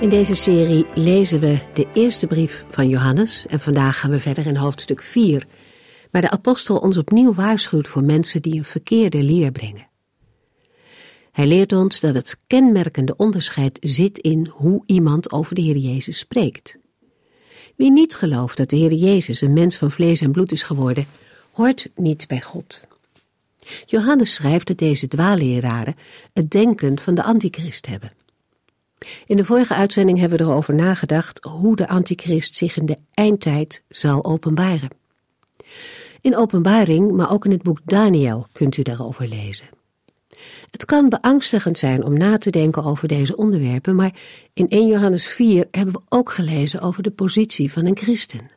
In deze serie lezen we de eerste brief van Johannes en vandaag gaan we verder in hoofdstuk 4, waar de apostel ons opnieuw waarschuwt voor mensen die een verkeerde leer brengen. Hij leert ons dat het kenmerkende onderscheid zit in hoe iemand over de Heer Jezus spreekt. Wie niet gelooft dat de Heer Jezus een mens van vlees en bloed is geworden, hoort niet bij God. Johannes schrijft dat deze dwaalleraren het denken van de antichrist hebben. In de vorige uitzending hebben we erover nagedacht hoe de antichrist zich in de eindtijd zal openbaren. In openbaring, maar ook in het boek Daniel kunt u daarover lezen. Het kan beangstigend zijn om na te denken over deze onderwerpen, maar in 1 Johannes 4 hebben we ook gelezen over de positie van een christen.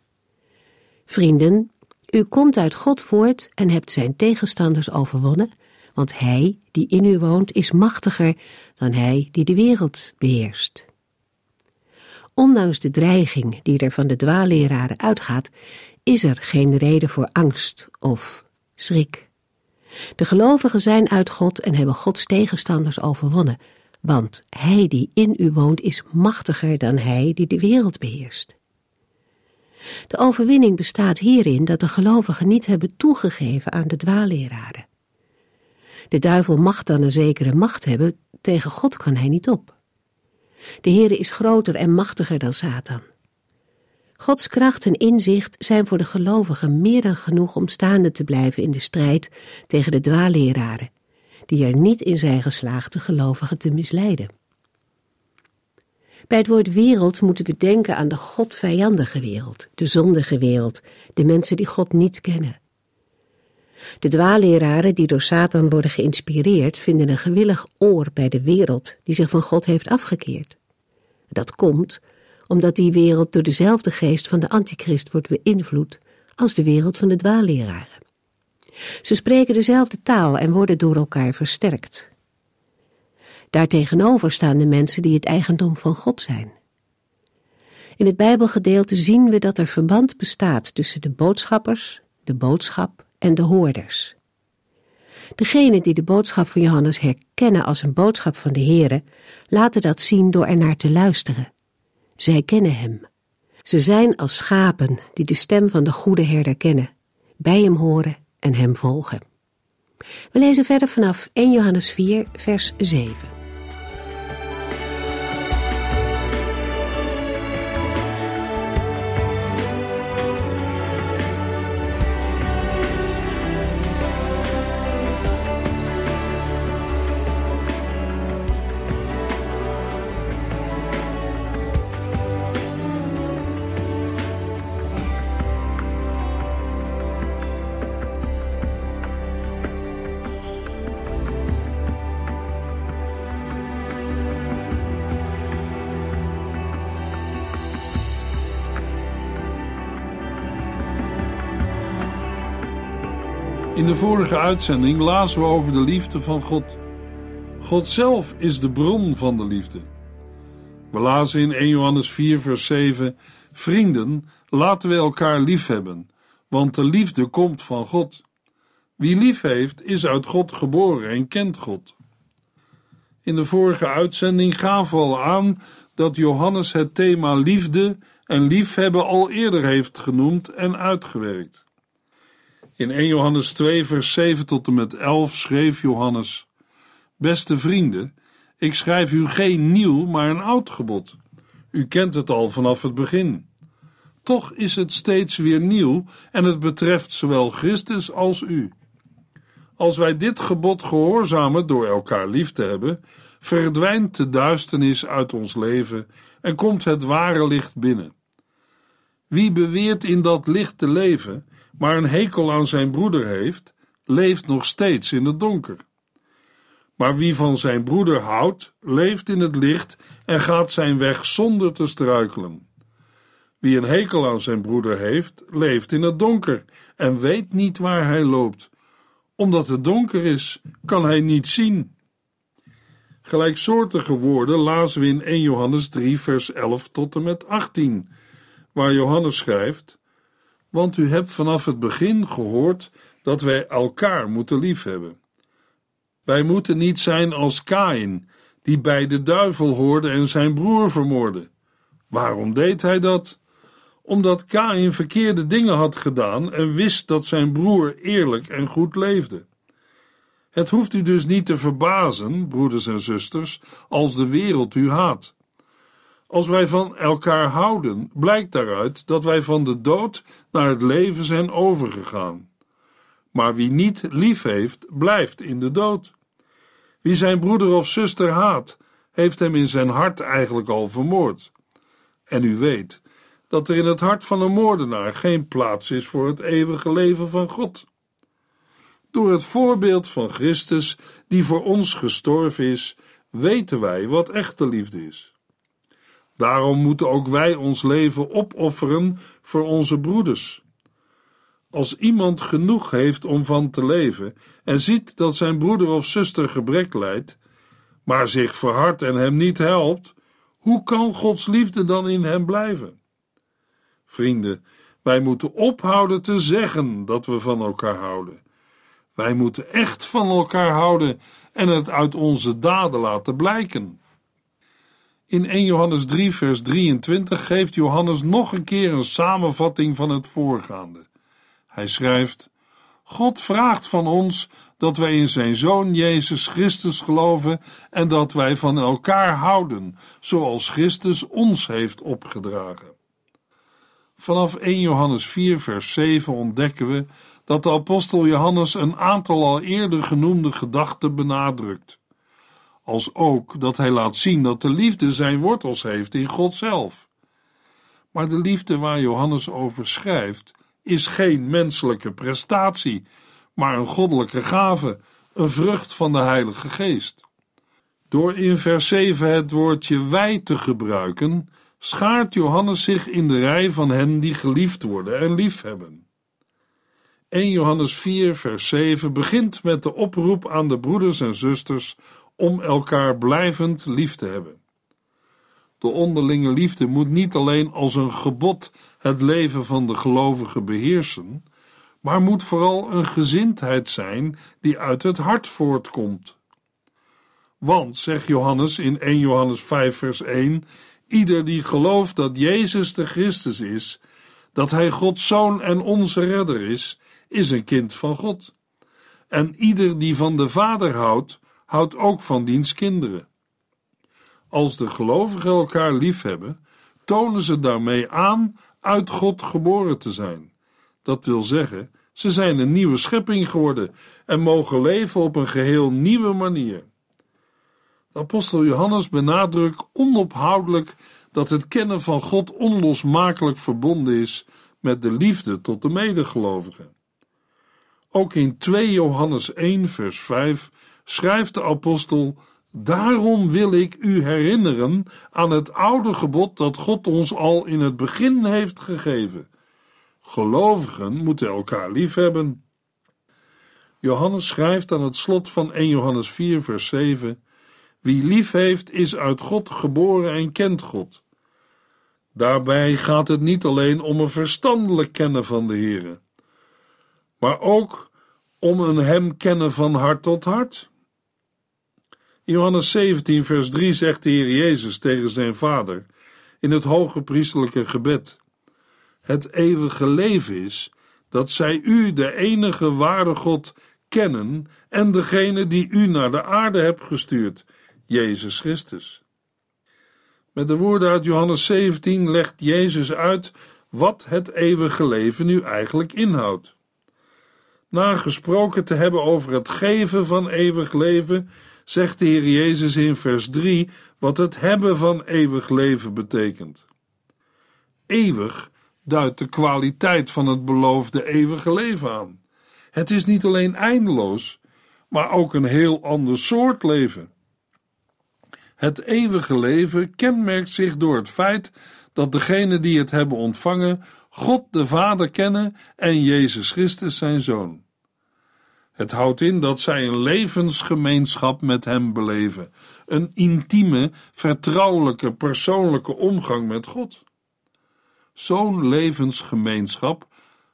Vrienden, u komt uit God voort en hebt zijn tegenstanders overwonnen want hij die in u woont is machtiger dan hij die de wereld beheerst. Ondanks de dreiging die er van de dwaalleraren uitgaat, is er geen reden voor angst of schrik. De gelovigen zijn uit God en hebben Gods tegenstanders overwonnen, want hij die in u woont is machtiger dan hij die de wereld beheerst. De overwinning bestaat hierin dat de gelovigen niet hebben toegegeven aan de dwaalleraren. De duivel mag dan een zekere macht hebben, tegen God kan hij niet op. De Heere is groter en machtiger dan Satan. Gods kracht en inzicht zijn voor de gelovigen meer dan genoeg om staande te blijven in de strijd tegen de dwaalleraren, die er niet in zijn geslaagd de gelovigen te misleiden. Bij het woord wereld moeten we denken aan de godvijandige wereld, de zondige wereld, de mensen die God niet kennen. De dwaalleraren die door Satan worden geïnspireerd vinden een gewillig oor bij de wereld die zich van God heeft afgekeerd. Dat komt omdat die wereld door dezelfde geest van de antichrist wordt beïnvloed als de wereld van de dwaalleraren. Ze spreken dezelfde taal en worden door elkaar versterkt. Daartegenover staan de mensen die het eigendom van God zijn. In het Bijbelgedeelte zien we dat er verband bestaat tussen de boodschappers, de boodschap en de hoorders. Degenen die de boodschap van Johannes herkennen als een boodschap van de Heere, laten dat zien door ernaar te luisteren. Zij kennen hem. Ze zijn als schapen die de stem van de goede herder kennen, bij hem horen en hem volgen. We lezen verder vanaf 1 Johannes 4, vers 7. In de vorige uitzending lazen we over de liefde van God. God zelf is de bron van de liefde. We lazen in 1 Johannes 4, vers 7: Vrienden, laten we elkaar lief hebben, want de liefde komt van God. Wie lief heeft, is uit God geboren en kent God. In de vorige uitzending gaven we al aan dat Johannes het thema liefde en liefhebben al eerder heeft genoemd en uitgewerkt. In 1 Johannes 2, vers 7 tot en met 11 schreef Johannes: Beste vrienden, ik schrijf u geen nieuw, maar een oud gebod. U kent het al vanaf het begin. Toch is het steeds weer nieuw en het betreft zowel Christus als u. Als wij dit gebod gehoorzamen door elkaar lief te hebben, verdwijnt de duisternis uit ons leven en komt het ware licht binnen. Wie beweert in dat licht te leven, maar een hekel aan zijn broeder heeft, leeft nog steeds in het donker. Maar wie van zijn broeder houdt, leeft in het licht en gaat zijn weg zonder te struikelen. Wie een hekel aan zijn broeder heeft, leeft in het donker en weet niet waar hij loopt. Omdat het donker is, kan hij niet zien. Gelijksoortige woorden lazen we in 1 Johannes 3, vers 11 tot en met 18, waar Johannes schrijft: Want u hebt vanaf het begin gehoord dat wij elkaar moeten liefhebben. Wij moeten niet zijn als Kain, die bij de duivel hoorde en zijn broer vermoordde. Waarom deed hij dat? Omdat Kain verkeerde dingen had gedaan en wist dat zijn broer eerlijk en goed leefde. Het hoeft u dus niet te verbazen, broeders en zusters, als de wereld u haat. Als wij van elkaar houden, blijkt daaruit dat wij van de dood naar het leven zijn overgegaan. Maar wie niet lief heeft, blijft in de dood. Wie zijn broeder of zuster haat, heeft hem in zijn hart eigenlijk al vermoord. En u weet dat er in het hart van een moordenaar geen plaats is voor het eeuwige leven van God. Door het voorbeeld van Christus, die voor ons gestorven is, weten wij wat echte liefde is. Daarom moeten ook wij ons leven opofferen voor onze broeders. Als iemand genoeg heeft om van te leven en ziet dat zijn broeder of zuster gebrek lijdt, maar zich verhardt en hem niet helpt, hoe kan Gods liefde dan in hem blijven? Vrienden, wij moeten ophouden te zeggen dat we van elkaar houden. Wij moeten echt van elkaar houden en het uit onze daden laten blijken. In 1 Johannes 3, vers 23 geeft Johannes nog een keer een samenvatting van het voorgaande. Hij schrijft: God vraagt van ons dat wij in zijn Zoon Jezus Christus geloven en dat wij van elkaar houden, zoals Christus ons heeft opgedragen. Vanaf 1 Johannes 4, vers 7 ontdekken we dat de apostel Johannes een aantal al eerder genoemde gedachten benadrukt, als ook dat hij laat zien dat de liefde zijn wortels heeft in God zelf. Maar de liefde waar Johannes over schrijft, is geen menselijke prestatie, maar een goddelijke gave, een vrucht van de Heilige Geest. Door in vers 7 het woordje wij te gebruiken, schaart Johannes zich in de rij van hen die geliefd worden en liefhebben. 1 Johannes 4, vers 7 begint met de oproep aan de broeders en zusters om elkaar blijvend lief te hebben. De onderlinge liefde moet niet alleen als een gebod het leven van de gelovigen beheersen, maar moet vooral een gezindheid zijn die uit het hart voortkomt. Want, zegt Johannes in 1 Johannes 5, vers 1, ieder die gelooft dat Jezus de Christus is, dat Hij Gods Zoon en onze Redder is, is een kind van God. En ieder die van de Vader houdt, houdt ook van diens kinderen. Als de gelovigen elkaar liefhebben, tonen ze daarmee aan uit God geboren te zijn. Dat wil zeggen, ze zijn een nieuwe schepping geworden en mogen leven op een geheel nieuwe manier. De apostel Johannes benadrukt onophoudelijk dat het kennen van God onlosmakelijk verbonden is met de liefde tot de medegelovigen. Ook in 2 Johannes 1, vers 5 schrijft de apostel: Daarom wil ik u herinneren aan het oude gebod dat God ons al in het begin heeft gegeven. Gelovigen moeten elkaar liefhebben. Johannes schrijft aan het slot van 1 Johannes 4, vers 7: Wie lief heeft, is uit God geboren en kent God. Daarbij gaat het niet alleen om een verstandelijk kennen van de Heere, maar ook om een Hem kennen van hart tot hart. In Johannes 17, vers 3 zegt de Heer Jezus tegen zijn Vader in het hoge priestelijke gebed: Het eeuwige leven is dat zij u, de enige ware God, kennen en degene die u naar de aarde hebt gestuurd, Jezus Christus. Met de woorden uit Johannes 17 legt Jezus uit wat het eeuwige leven nu eigenlijk inhoudt. Na gesproken te hebben over het geven van eeuwig leven, zegt de Heer Jezus in vers 3 wat het hebben van eeuwig leven betekent. Eeuwig duidt de kwaliteit van het beloofde eeuwige leven aan. Het is niet alleen eindeloos, maar ook een heel ander soort leven. Het eeuwige leven kenmerkt zich door het feit dat degenen die het hebben ontvangen God de Vader kennen en Jezus Christus zijn Zoon. Het houdt in dat zij een levensgemeenschap met Hem beleven, een intieme, vertrouwelijke, persoonlijke omgang met God. Zo'n levensgemeenschap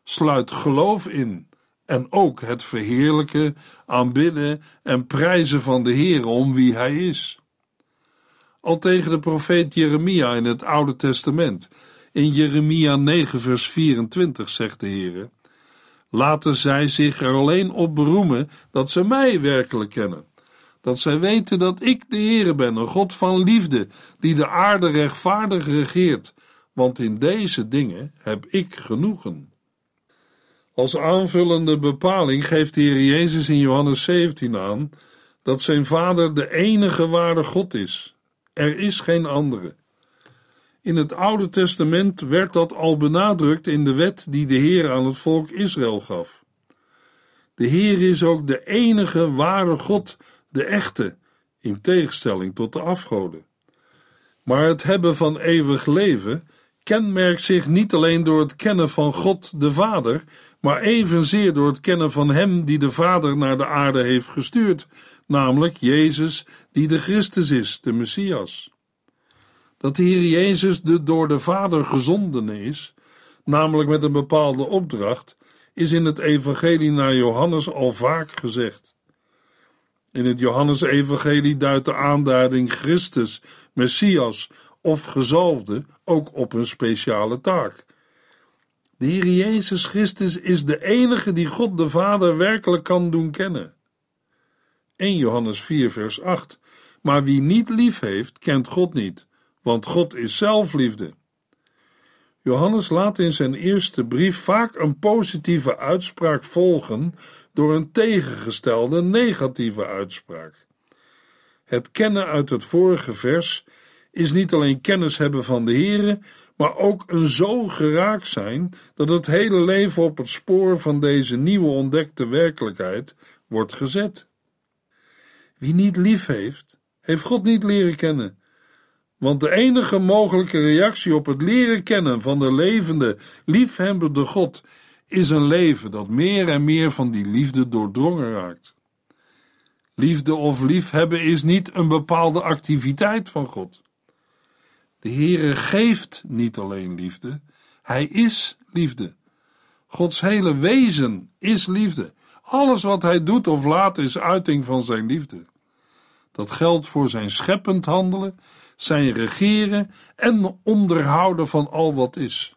sluit geloof in en ook het verheerlijken, aanbidden en prijzen van de Heer om wie Hij is. Al tegen de profeet Jeremia in het Oude Testament, in Jeremia 9 vers 24 zegt de Heer, laten zij zich er alleen op beroemen dat ze mij werkelijk kennen. Dat zij weten dat ik de Heere ben, een God van liefde, die de aarde rechtvaardig regeert, want in deze dingen heb ik genoegen. Als aanvullende bepaling geeft de Heer Jezus in Johannes 17 aan dat zijn Vader de enige ware God is. Er is geen andere. In het Oude Testament werd dat al benadrukt in de wet die de Heer aan het volk Israël gaf. De Heer is ook de enige ware God, de echte, in tegenstelling tot de afgoden. Maar het hebben van eeuwig leven kenmerkt zich niet alleen door het kennen van God de Vader, maar evenzeer door het kennen van Hem die de Vader naar de aarde heeft gestuurd, namelijk Jezus, die de Christus is, de Messias. Dat de Heer Jezus de door de Vader gezondene is, namelijk met een bepaalde opdracht, is in het Evangelie naar Johannes al vaak gezegd. In het Johannes-evangelie duidt de aanduiding Christus, Messias of gezalfde ook op een speciale taak. De Heer Jezus Christus is de enige die God de Vader werkelijk kan doen kennen. 1 Johannes 4 vers 8 Maar wie niet lief heeft, kent God niet, want God is zelf liefde. Johannes laat in zijn eerste brief vaak een positieve uitspraak volgen door een tegengestelde negatieve uitspraak. Het kennen uit het vorige vers is niet alleen kennis hebben van de Here, maar ook een zo geraakt zijn dat het hele leven op het spoor van deze nieuwe ontdekte werkelijkheid wordt gezet. Wie niet lief heeft, heeft God niet leren kennen. Want de enige mogelijke reactie op het leren kennen van de levende, liefhebbende God is een leven dat meer en meer van die liefde doordrongen raakt. Liefde of liefhebben is niet een bepaalde activiteit van God. De Heere geeft niet alleen liefde, Hij is liefde. Gods hele wezen is liefde. Alles wat Hij doet of laat is uiting van Zijn liefde. Dat geldt voor Zijn scheppend handelen, Zijn regeren en onderhouden van al wat is,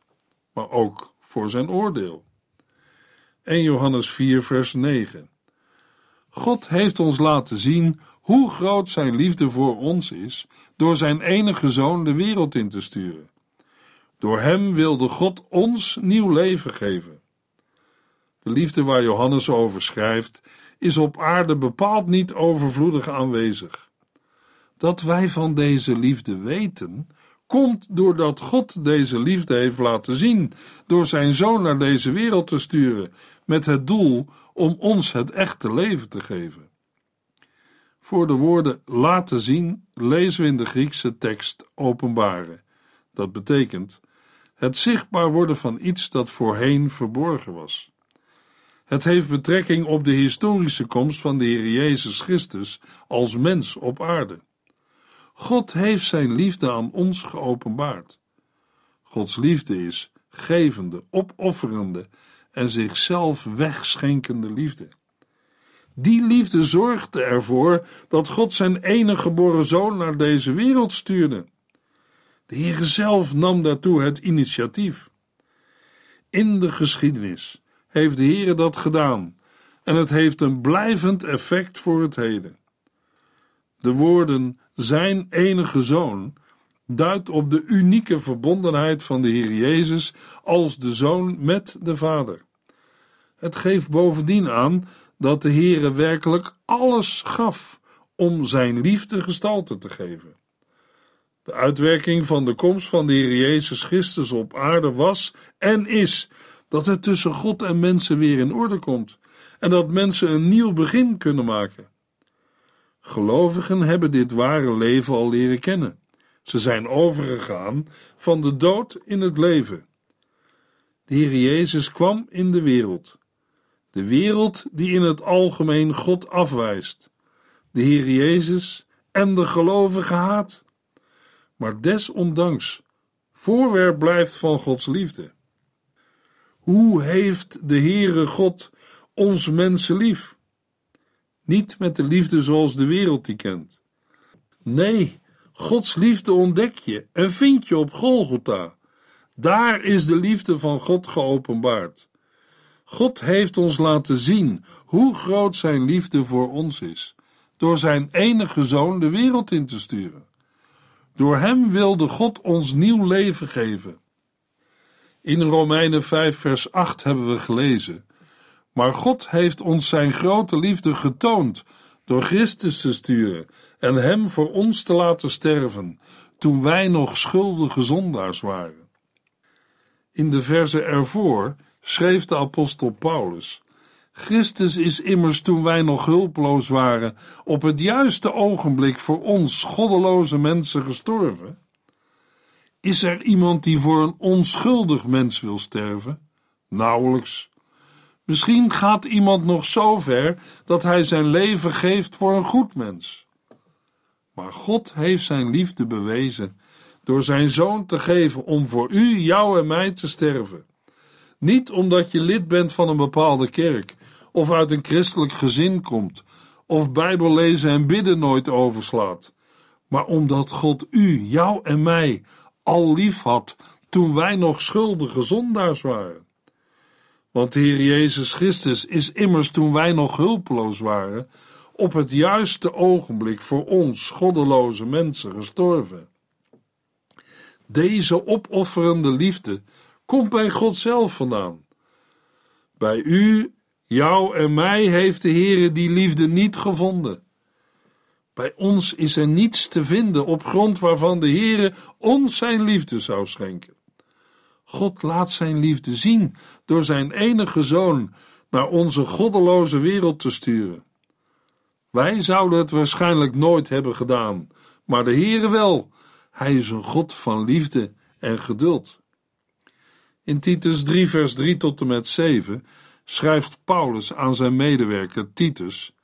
maar ook voor Zijn oordeel. 1 Johannes 4, vers 9. God heeft ons laten zien hoe groot Zijn liefde voor ons is door Zijn enige Zoon de wereld in te sturen. Door Hem wilde God ons nieuw leven geven. De liefde waar Johannes over schrijft, is op aarde bepaald niet overvloedig aanwezig. Dat wij van deze liefde weten, komt doordat God deze liefde heeft laten zien door zijn zoon naar deze wereld te sturen met het doel om ons het echte leven te geven. Voor de woorden laten zien lezen we in de Griekse tekst openbaren. Dat betekent het zichtbaar worden van iets dat voorheen verborgen was. Het heeft betrekking op de historische komst van de Heer Jezus Christus als mens op aarde. God heeft zijn liefde aan ons geopenbaard. Gods liefde is gevende, opofferende en zichzelf wegschenkende liefde. Die liefde zorgde ervoor dat God zijn enige geboren zoon naar deze wereld stuurde. De Heer zelf nam daartoe het initiatief. In de geschiedenis heeft de Heer dat gedaan en het heeft een blijvend effect voor het heden. De woorden zijn enige zoon duidt op de unieke verbondenheid van de Heer Jezus als de zoon met de Vader. Het geeft bovendien aan dat de Heere werkelijk alles gaf om zijn liefde gestalte te geven. De uitwerking van de komst van de Heer Jezus Christus op aarde was en is dat het tussen God en mensen weer in orde komt en dat mensen een nieuw begin kunnen maken. Gelovigen hebben dit ware leven al leren kennen. Ze zijn overgegaan van de dood in het leven. De Heer Jezus kwam in de wereld. De wereld die in het algemeen God afwijst. De Heer Jezus en de gelovige haat. Maar desondanks voorwerp blijft van Gods liefde. Hoe heeft de Heere God ons mensen lief? Niet met de liefde zoals de wereld die kent. Nee, Gods liefde ontdek je en vind je op Golgotha. Daar is de liefde van God geopenbaard. God heeft ons laten zien hoe groot zijn liefde voor ons is, door zijn enige zoon de wereld in te sturen. Door hem wilde God ons nieuw leven geven. In Romeinen 5, vers 8 hebben we gelezen: Maar God heeft ons zijn grote liefde getoond door Christus te sturen en hem voor ons te laten sterven, toen wij nog schuldige zondaars waren. In de verse ervoor schreef de apostel Paulus: Christus is immers toen wij nog hulpeloos waren, op het juiste ogenblik voor ons goddeloze mensen gestorven. Is er iemand die voor een onschuldig mens wil sterven? Nauwelijks. Misschien gaat iemand nog zo ver dat hij zijn leven geeft voor een goed mens. Maar God heeft zijn liefde bewezen door zijn zoon te geven om voor u, jou en mij te sterven. Niet omdat je lid bent van een bepaalde kerk, of uit een christelijk gezin komt, of Bijbel lezen en bidden nooit overslaat, maar omdat God u, jou en mij al lief had toen wij nog schuldige zondaars waren. Want de Heer Jezus Christus is immers toen wij nog hulpeloos waren, op het juiste ogenblik voor ons goddeloze mensen gestorven. Deze opofferende liefde komt bij God zelf vandaan. Bij u, jou en mij heeft de Heere die liefde niet gevonden. Bij ons is er niets te vinden op grond waarvan de Heere ons zijn liefde zou schenken. God laat zijn liefde zien door zijn enige zoon naar onze goddeloze wereld te sturen. Wij zouden het waarschijnlijk nooit hebben gedaan, maar de Heere wel. Hij is een God van liefde en geduld. In Titus 3, vers 3 tot en met 7 schrijft Paulus aan zijn medewerker Titus: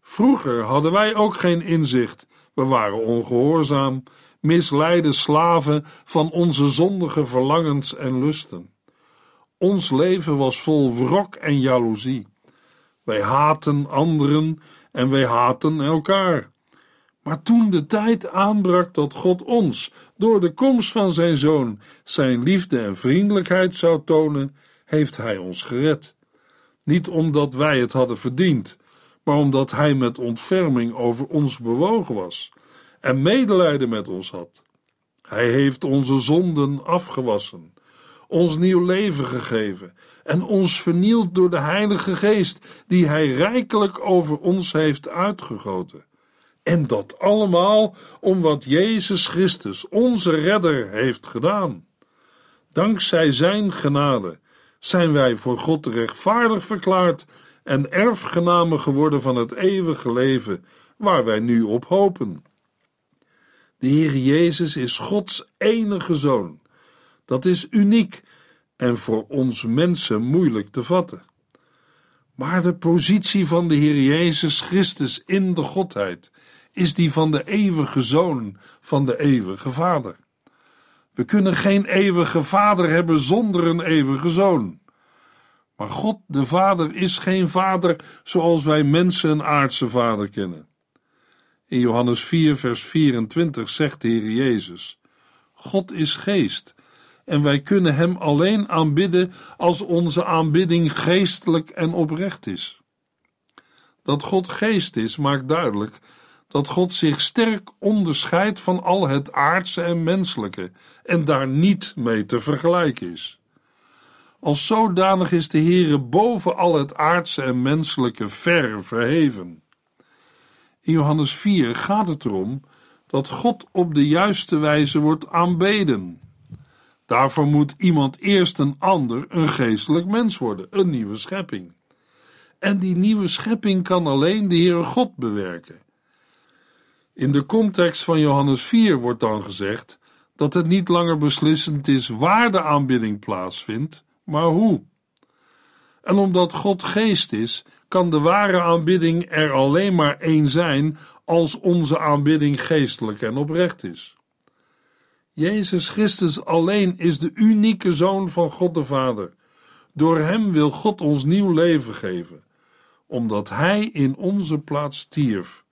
Vroeger hadden wij ook geen inzicht, we waren ongehoorzaam, misleide slaven van onze zondige verlangens en lusten. Ons leven was vol wrok en jaloezie. Wij haten anderen en wij haten elkaar. Maar toen de tijd aanbrak dat God ons, door de komst van zijn zoon, zijn liefde en vriendelijkheid zou tonen, heeft hij ons gered. Niet omdat wij het hadden verdiend, maar omdat hij met ontferming over ons bewogen was en medelijden met ons had. Hij heeft onze zonden afgewassen, ons nieuw leven gegeven en ons vernield door de Heilige Geest, die hij rijkelijk over ons heeft uitgegoten. En dat allemaal om wat Jezus Christus, onze redder, heeft gedaan. Dankzij zijn genade zijn wij voor God rechtvaardig verklaard en erfgenamen geworden van het eeuwige leven waar wij nu op hopen. De Heer Jezus is Gods enige zoon. Dat is uniek en voor ons mensen moeilijk te vatten. Maar de positie van de Heer Jezus Christus in de Godheid is die van de eeuwige zoon van de eeuwige Vader. We kunnen geen eeuwige Vader hebben zonder een eeuwige zoon. Maar God de Vader is geen Vader zoals wij mensen een aardse Vader kennen. In Johannes 4, vers 24 zegt de Heer Jezus: God is geest en wij kunnen Hem alleen aanbidden als onze aanbidding geestelijk en oprecht is. Dat God geest is, maakt duidelijk dat God zich sterk onderscheidt van al het aardse en menselijke en daar niet mee te vergelijken is. Als zodanig is de Heere boven al het aardse en menselijke ver verheven. In Johannes 4 gaat het erom dat God op de juiste wijze wordt aanbeden. Daarvoor moet iemand eerst een ander, een geestelijk mens worden, een nieuwe schepping. en die nieuwe schepping kan alleen de Heere God bewerken. In de context van Johannes 4 wordt dan gezegd dat het niet langer beslissend is waar de aanbidding plaatsvindt, maar hoe. En omdat God geest is, kan de ware aanbidding er alleen maar één zijn als onze aanbidding geestelijk en oprecht is. Jezus Christus alleen is de unieke Zoon van God de Vader. Door Hem wil God ons nieuw leven geven. Omdat Hij in onze plaats stierf,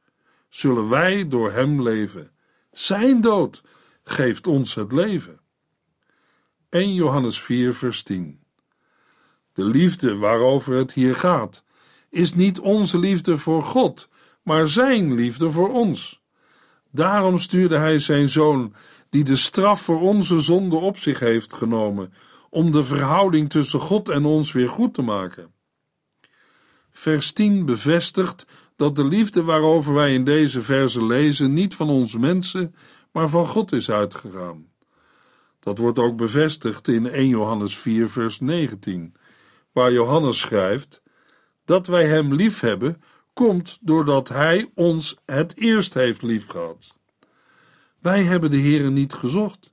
zullen wij door Hem leven. Zijn dood geeft ons het leven. 1 Johannes 4, vers 10. De liefde waarover het hier gaat, is niet onze liefde voor God, maar Zijn liefde voor ons. Daarom stuurde Hij Zijn Zoon, die de straf voor onze zonde op zich heeft genomen, om de verhouding tussen God en ons weer goed te maken. Vers 10 bevestigt dat de liefde waarover wij in deze verse lezen niet van ons mensen, maar van God is uitgegaan. Dat wordt ook bevestigd in 1 Johannes 4, vers 19, waar Johannes schrijft: Dat wij Hem lief hebben, komt doordat Hij ons het eerst heeft liefgehad. Wij hebben de Heere niet gezocht.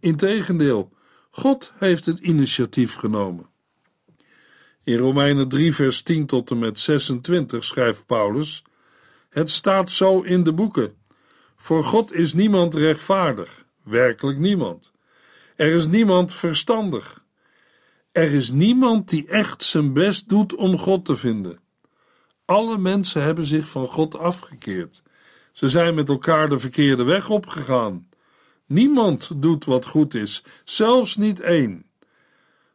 Integendeel, God heeft het initiatief genomen. In Romeinen 3, vers 10 tot en met 26 schrijft Paulus: Het staat zo in de boeken. Voor God is niemand rechtvaardig, werkelijk niemand. Er is niemand verstandig. Er is niemand die echt zijn best doet om God te vinden. Alle mensen hebben zich van God afgekeerd. Ze zijn met elkaar de verkeerde weg opgegaan. Niemand doet wat goed is, zelfs niet één.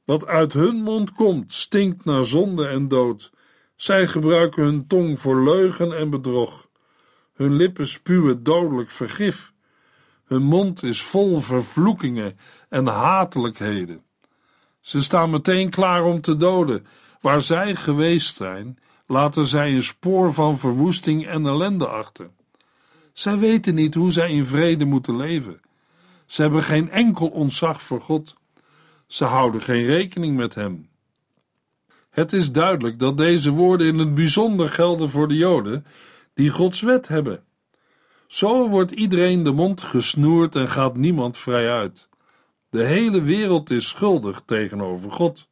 Wat uit hun mond komt, stinkt naar zonde en dood. Zij gebruiken hun tong voor leugen en bedrog. Hun lippen spuwen dodelijk vergif. Hun mond is vol vervloekingen en hatelijkheden. Ze staan meteen klaar om te doden. Waar zij geweest zijn, laten zij een spoor van verwoesting en ellende achter. Zij weten niet hoe zij in vrede moeten leven. Ze hebben geen enkel ontzag voor God. Ze houden geen rekening met Hem. Het is duidelijk dat deze woorden in het bijzonder gelden voor de Joden die Gods wet hebben. Zo wordt iedereen de mond gesnoerd en gaat niemand vrij uit. De hele wereld is schuldig tegenover God.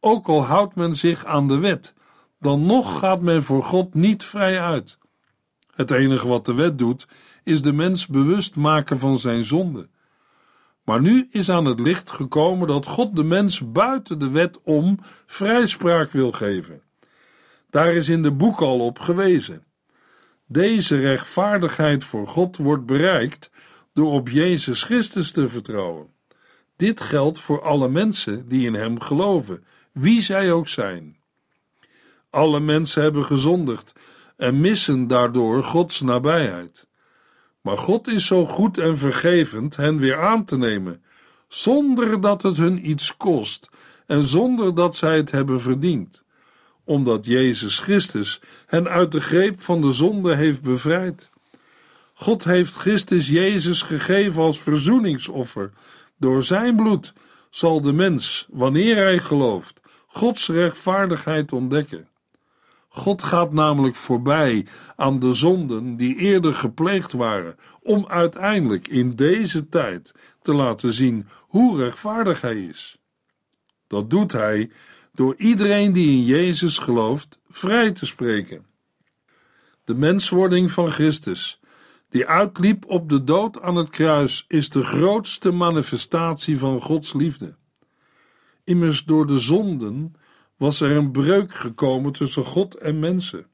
Ook al houdt men zich aan de wet, dan nog gaat men voor God niet vrij uit. Het enige wat de wet doet, is de mens bewust maken van zijn zonde. Maar nu is aan het licht gekomen dat God de mens buiten de wet om vrijspraak wil geven. Daar is in de boek al op gewezen. Deze rechtvaardigheid voor God wordt bereikt door op Jezus Christus te vertrouwen. Dit geldt voor alle mensen die in Hem geloven, wie zij ook zijn. Alle mensen hebben gezondigd en missen daardoor Gods nabijheid. Maar God is zo goed en vergevend hen weer aan te nemen, zonder dat het hun iets kost en zonder dat zij het hebben verdiend, omdat Jezus Christus hen uit de greep van de zonde heeft bevrijd. God heeft Christus Jezus gegeven als verzoeningsoffer. Door zijn bloed zal de mens, wanneer hij gelooft, Gods rechtvaardigheid ontdekken. God gaat namelijk voorbij aan de zonden die eerder gepleegd waren, om uiteindelijk in deze tijd te laten zien hoe rechtvaardig Hij is. Dat doet Hij door iedereen die in Jezus gelooft vrij te spreken. De menswording van Christus, die uitliep op de dood aan het kruis, is de grootste manifestatie van Gods liefde. Immers door de zonden was er een breuk gekomen tussen God en mensen.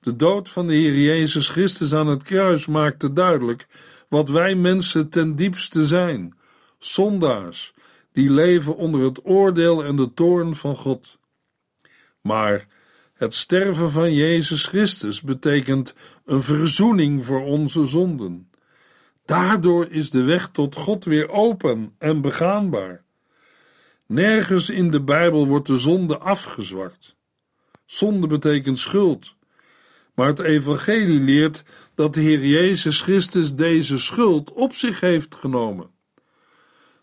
De dood van de Heer Jezus Christus aan het kruis maakte duidelijk wat wij mensen ten diepste zijn: zondaars die leven onder het oordeel en de toorn van God. Maar het sterven van Jezus Christus betekent een verzoening voor onze zonden. Daardoor is de weg tot God weer open en begaanbaar. Nergens in de Bijbel wordt de zonde afgezwakt. Zonde betekent schuld. Maar het Evangelie leert dat de Heer Jezus Christus deze schuld op zich heeft genomen.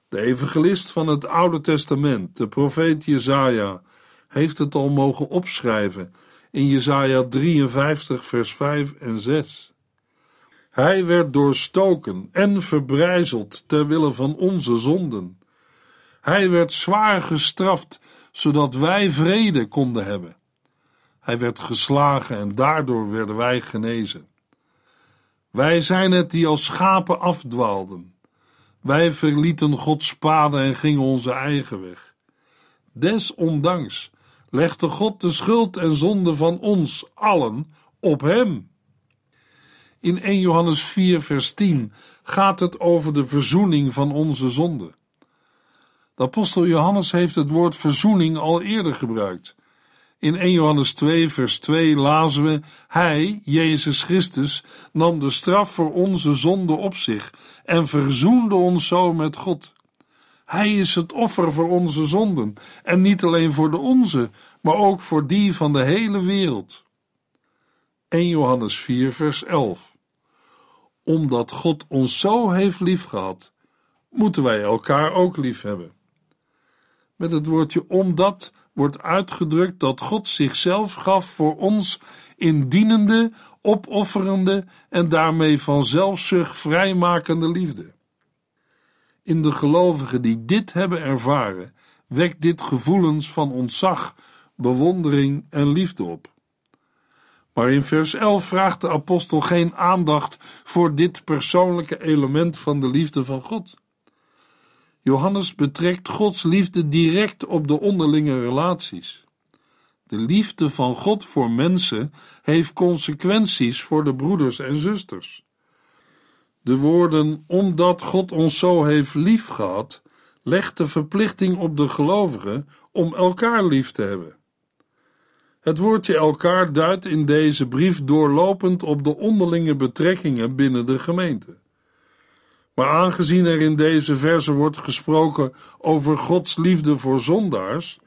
De evangelist van het Oude Testament, de profeet Jesaja, heeft het al mogen opschrijven in Jesaja 53 vers 5 en 6. Hij werd doorstoken en verbrijzeld ter wille van onze zonden. Hij werd zwaar gestraft, zodat wij vrede konden hebben. Hij werd geslagen en daardoor werden wij genezen. Wij zijn het die als schapen afdwaalden. Wij verlieten Gods paden en gingen onze eigen weg. Desondanks legde God de schuld en zonde van ons allen op hem. In 1 Johannes 4, vers 10 gaat het over de verzoening van onze zonde. De apostel Johannes heeft het woord verzoening al eerder gebruikt. In 1 Johannes 2, vers 2 lazen we: Hij, Jezus Christus, nam de straf voor onze zonde op zich en verzoende ons zo met God. Hij is het offer voor onze zonden, en niet alleen voor de onze, maar ook voor die van de hele wereld. 1 Johannes 4, vers 11. Omdat God ons zo heeft liefgehad, moeten wij elkaar ook lief hebben. Met het woordje omdat wordt uitgedrukt dat God zichzelf gaf voor ons in dienende, opofferende en daarmee van zelfzucht vrijmakende liefde. In de gelovigen die dit hebben ervaren, wekt dit gevoelens van ontzag, bewondering en liefde op. Maar in vers 11 vraagt de apostel geen aandacht voor dit persoonlijke element van de liefde van God. Johannes betrekt Gods liefde direct op de onderlinge relaties. De liefde van God voor mensen heeft consequenties voor de broeders en zusters. De woorden omdat God ons zo heeft liefgehad, legt de verplichting op de gelovigen om elkaar lief te hebben. Het woordje elkaar duidt in deze brief doorlopend op de onderlinge betrekkingen binnen de gemeente. Maar aangezien er in deze verse wordt gesproken over Gods liefde voor zondaars,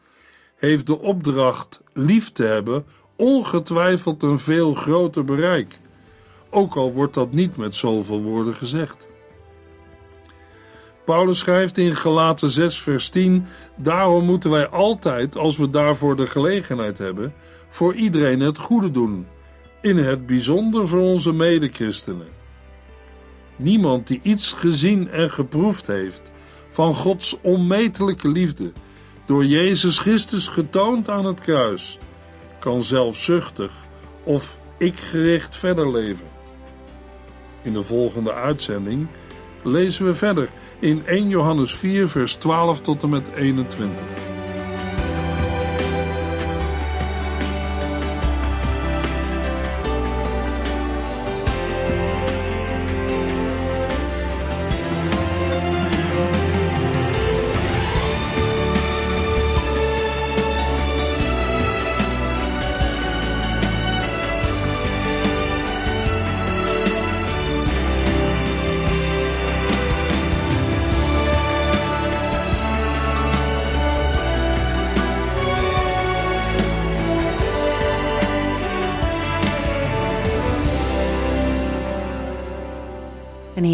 heeft de opdracht lief te hebben ongetwijfeld een veel groter bereik, ook al wordt dat niet met zoveel woorden gezegd. Paulus schrijft in Galaten 6, vers 10: Daarom moeten wij altijd, als we daarvoor de gelegenheid hebben, voor iedereen het goede doen, in het bijzonder voor onze medechristenen. Niemand die iets gezien en geproefd heeft van Gods onmetelijke liefde, door Jezus Christus getoond aan het kruis, kan zelfzuchtig of ik-gericht verder leven. In de volgende uitzending lezen we verder in 1 Johannes 4, vers 12 tot en met 21.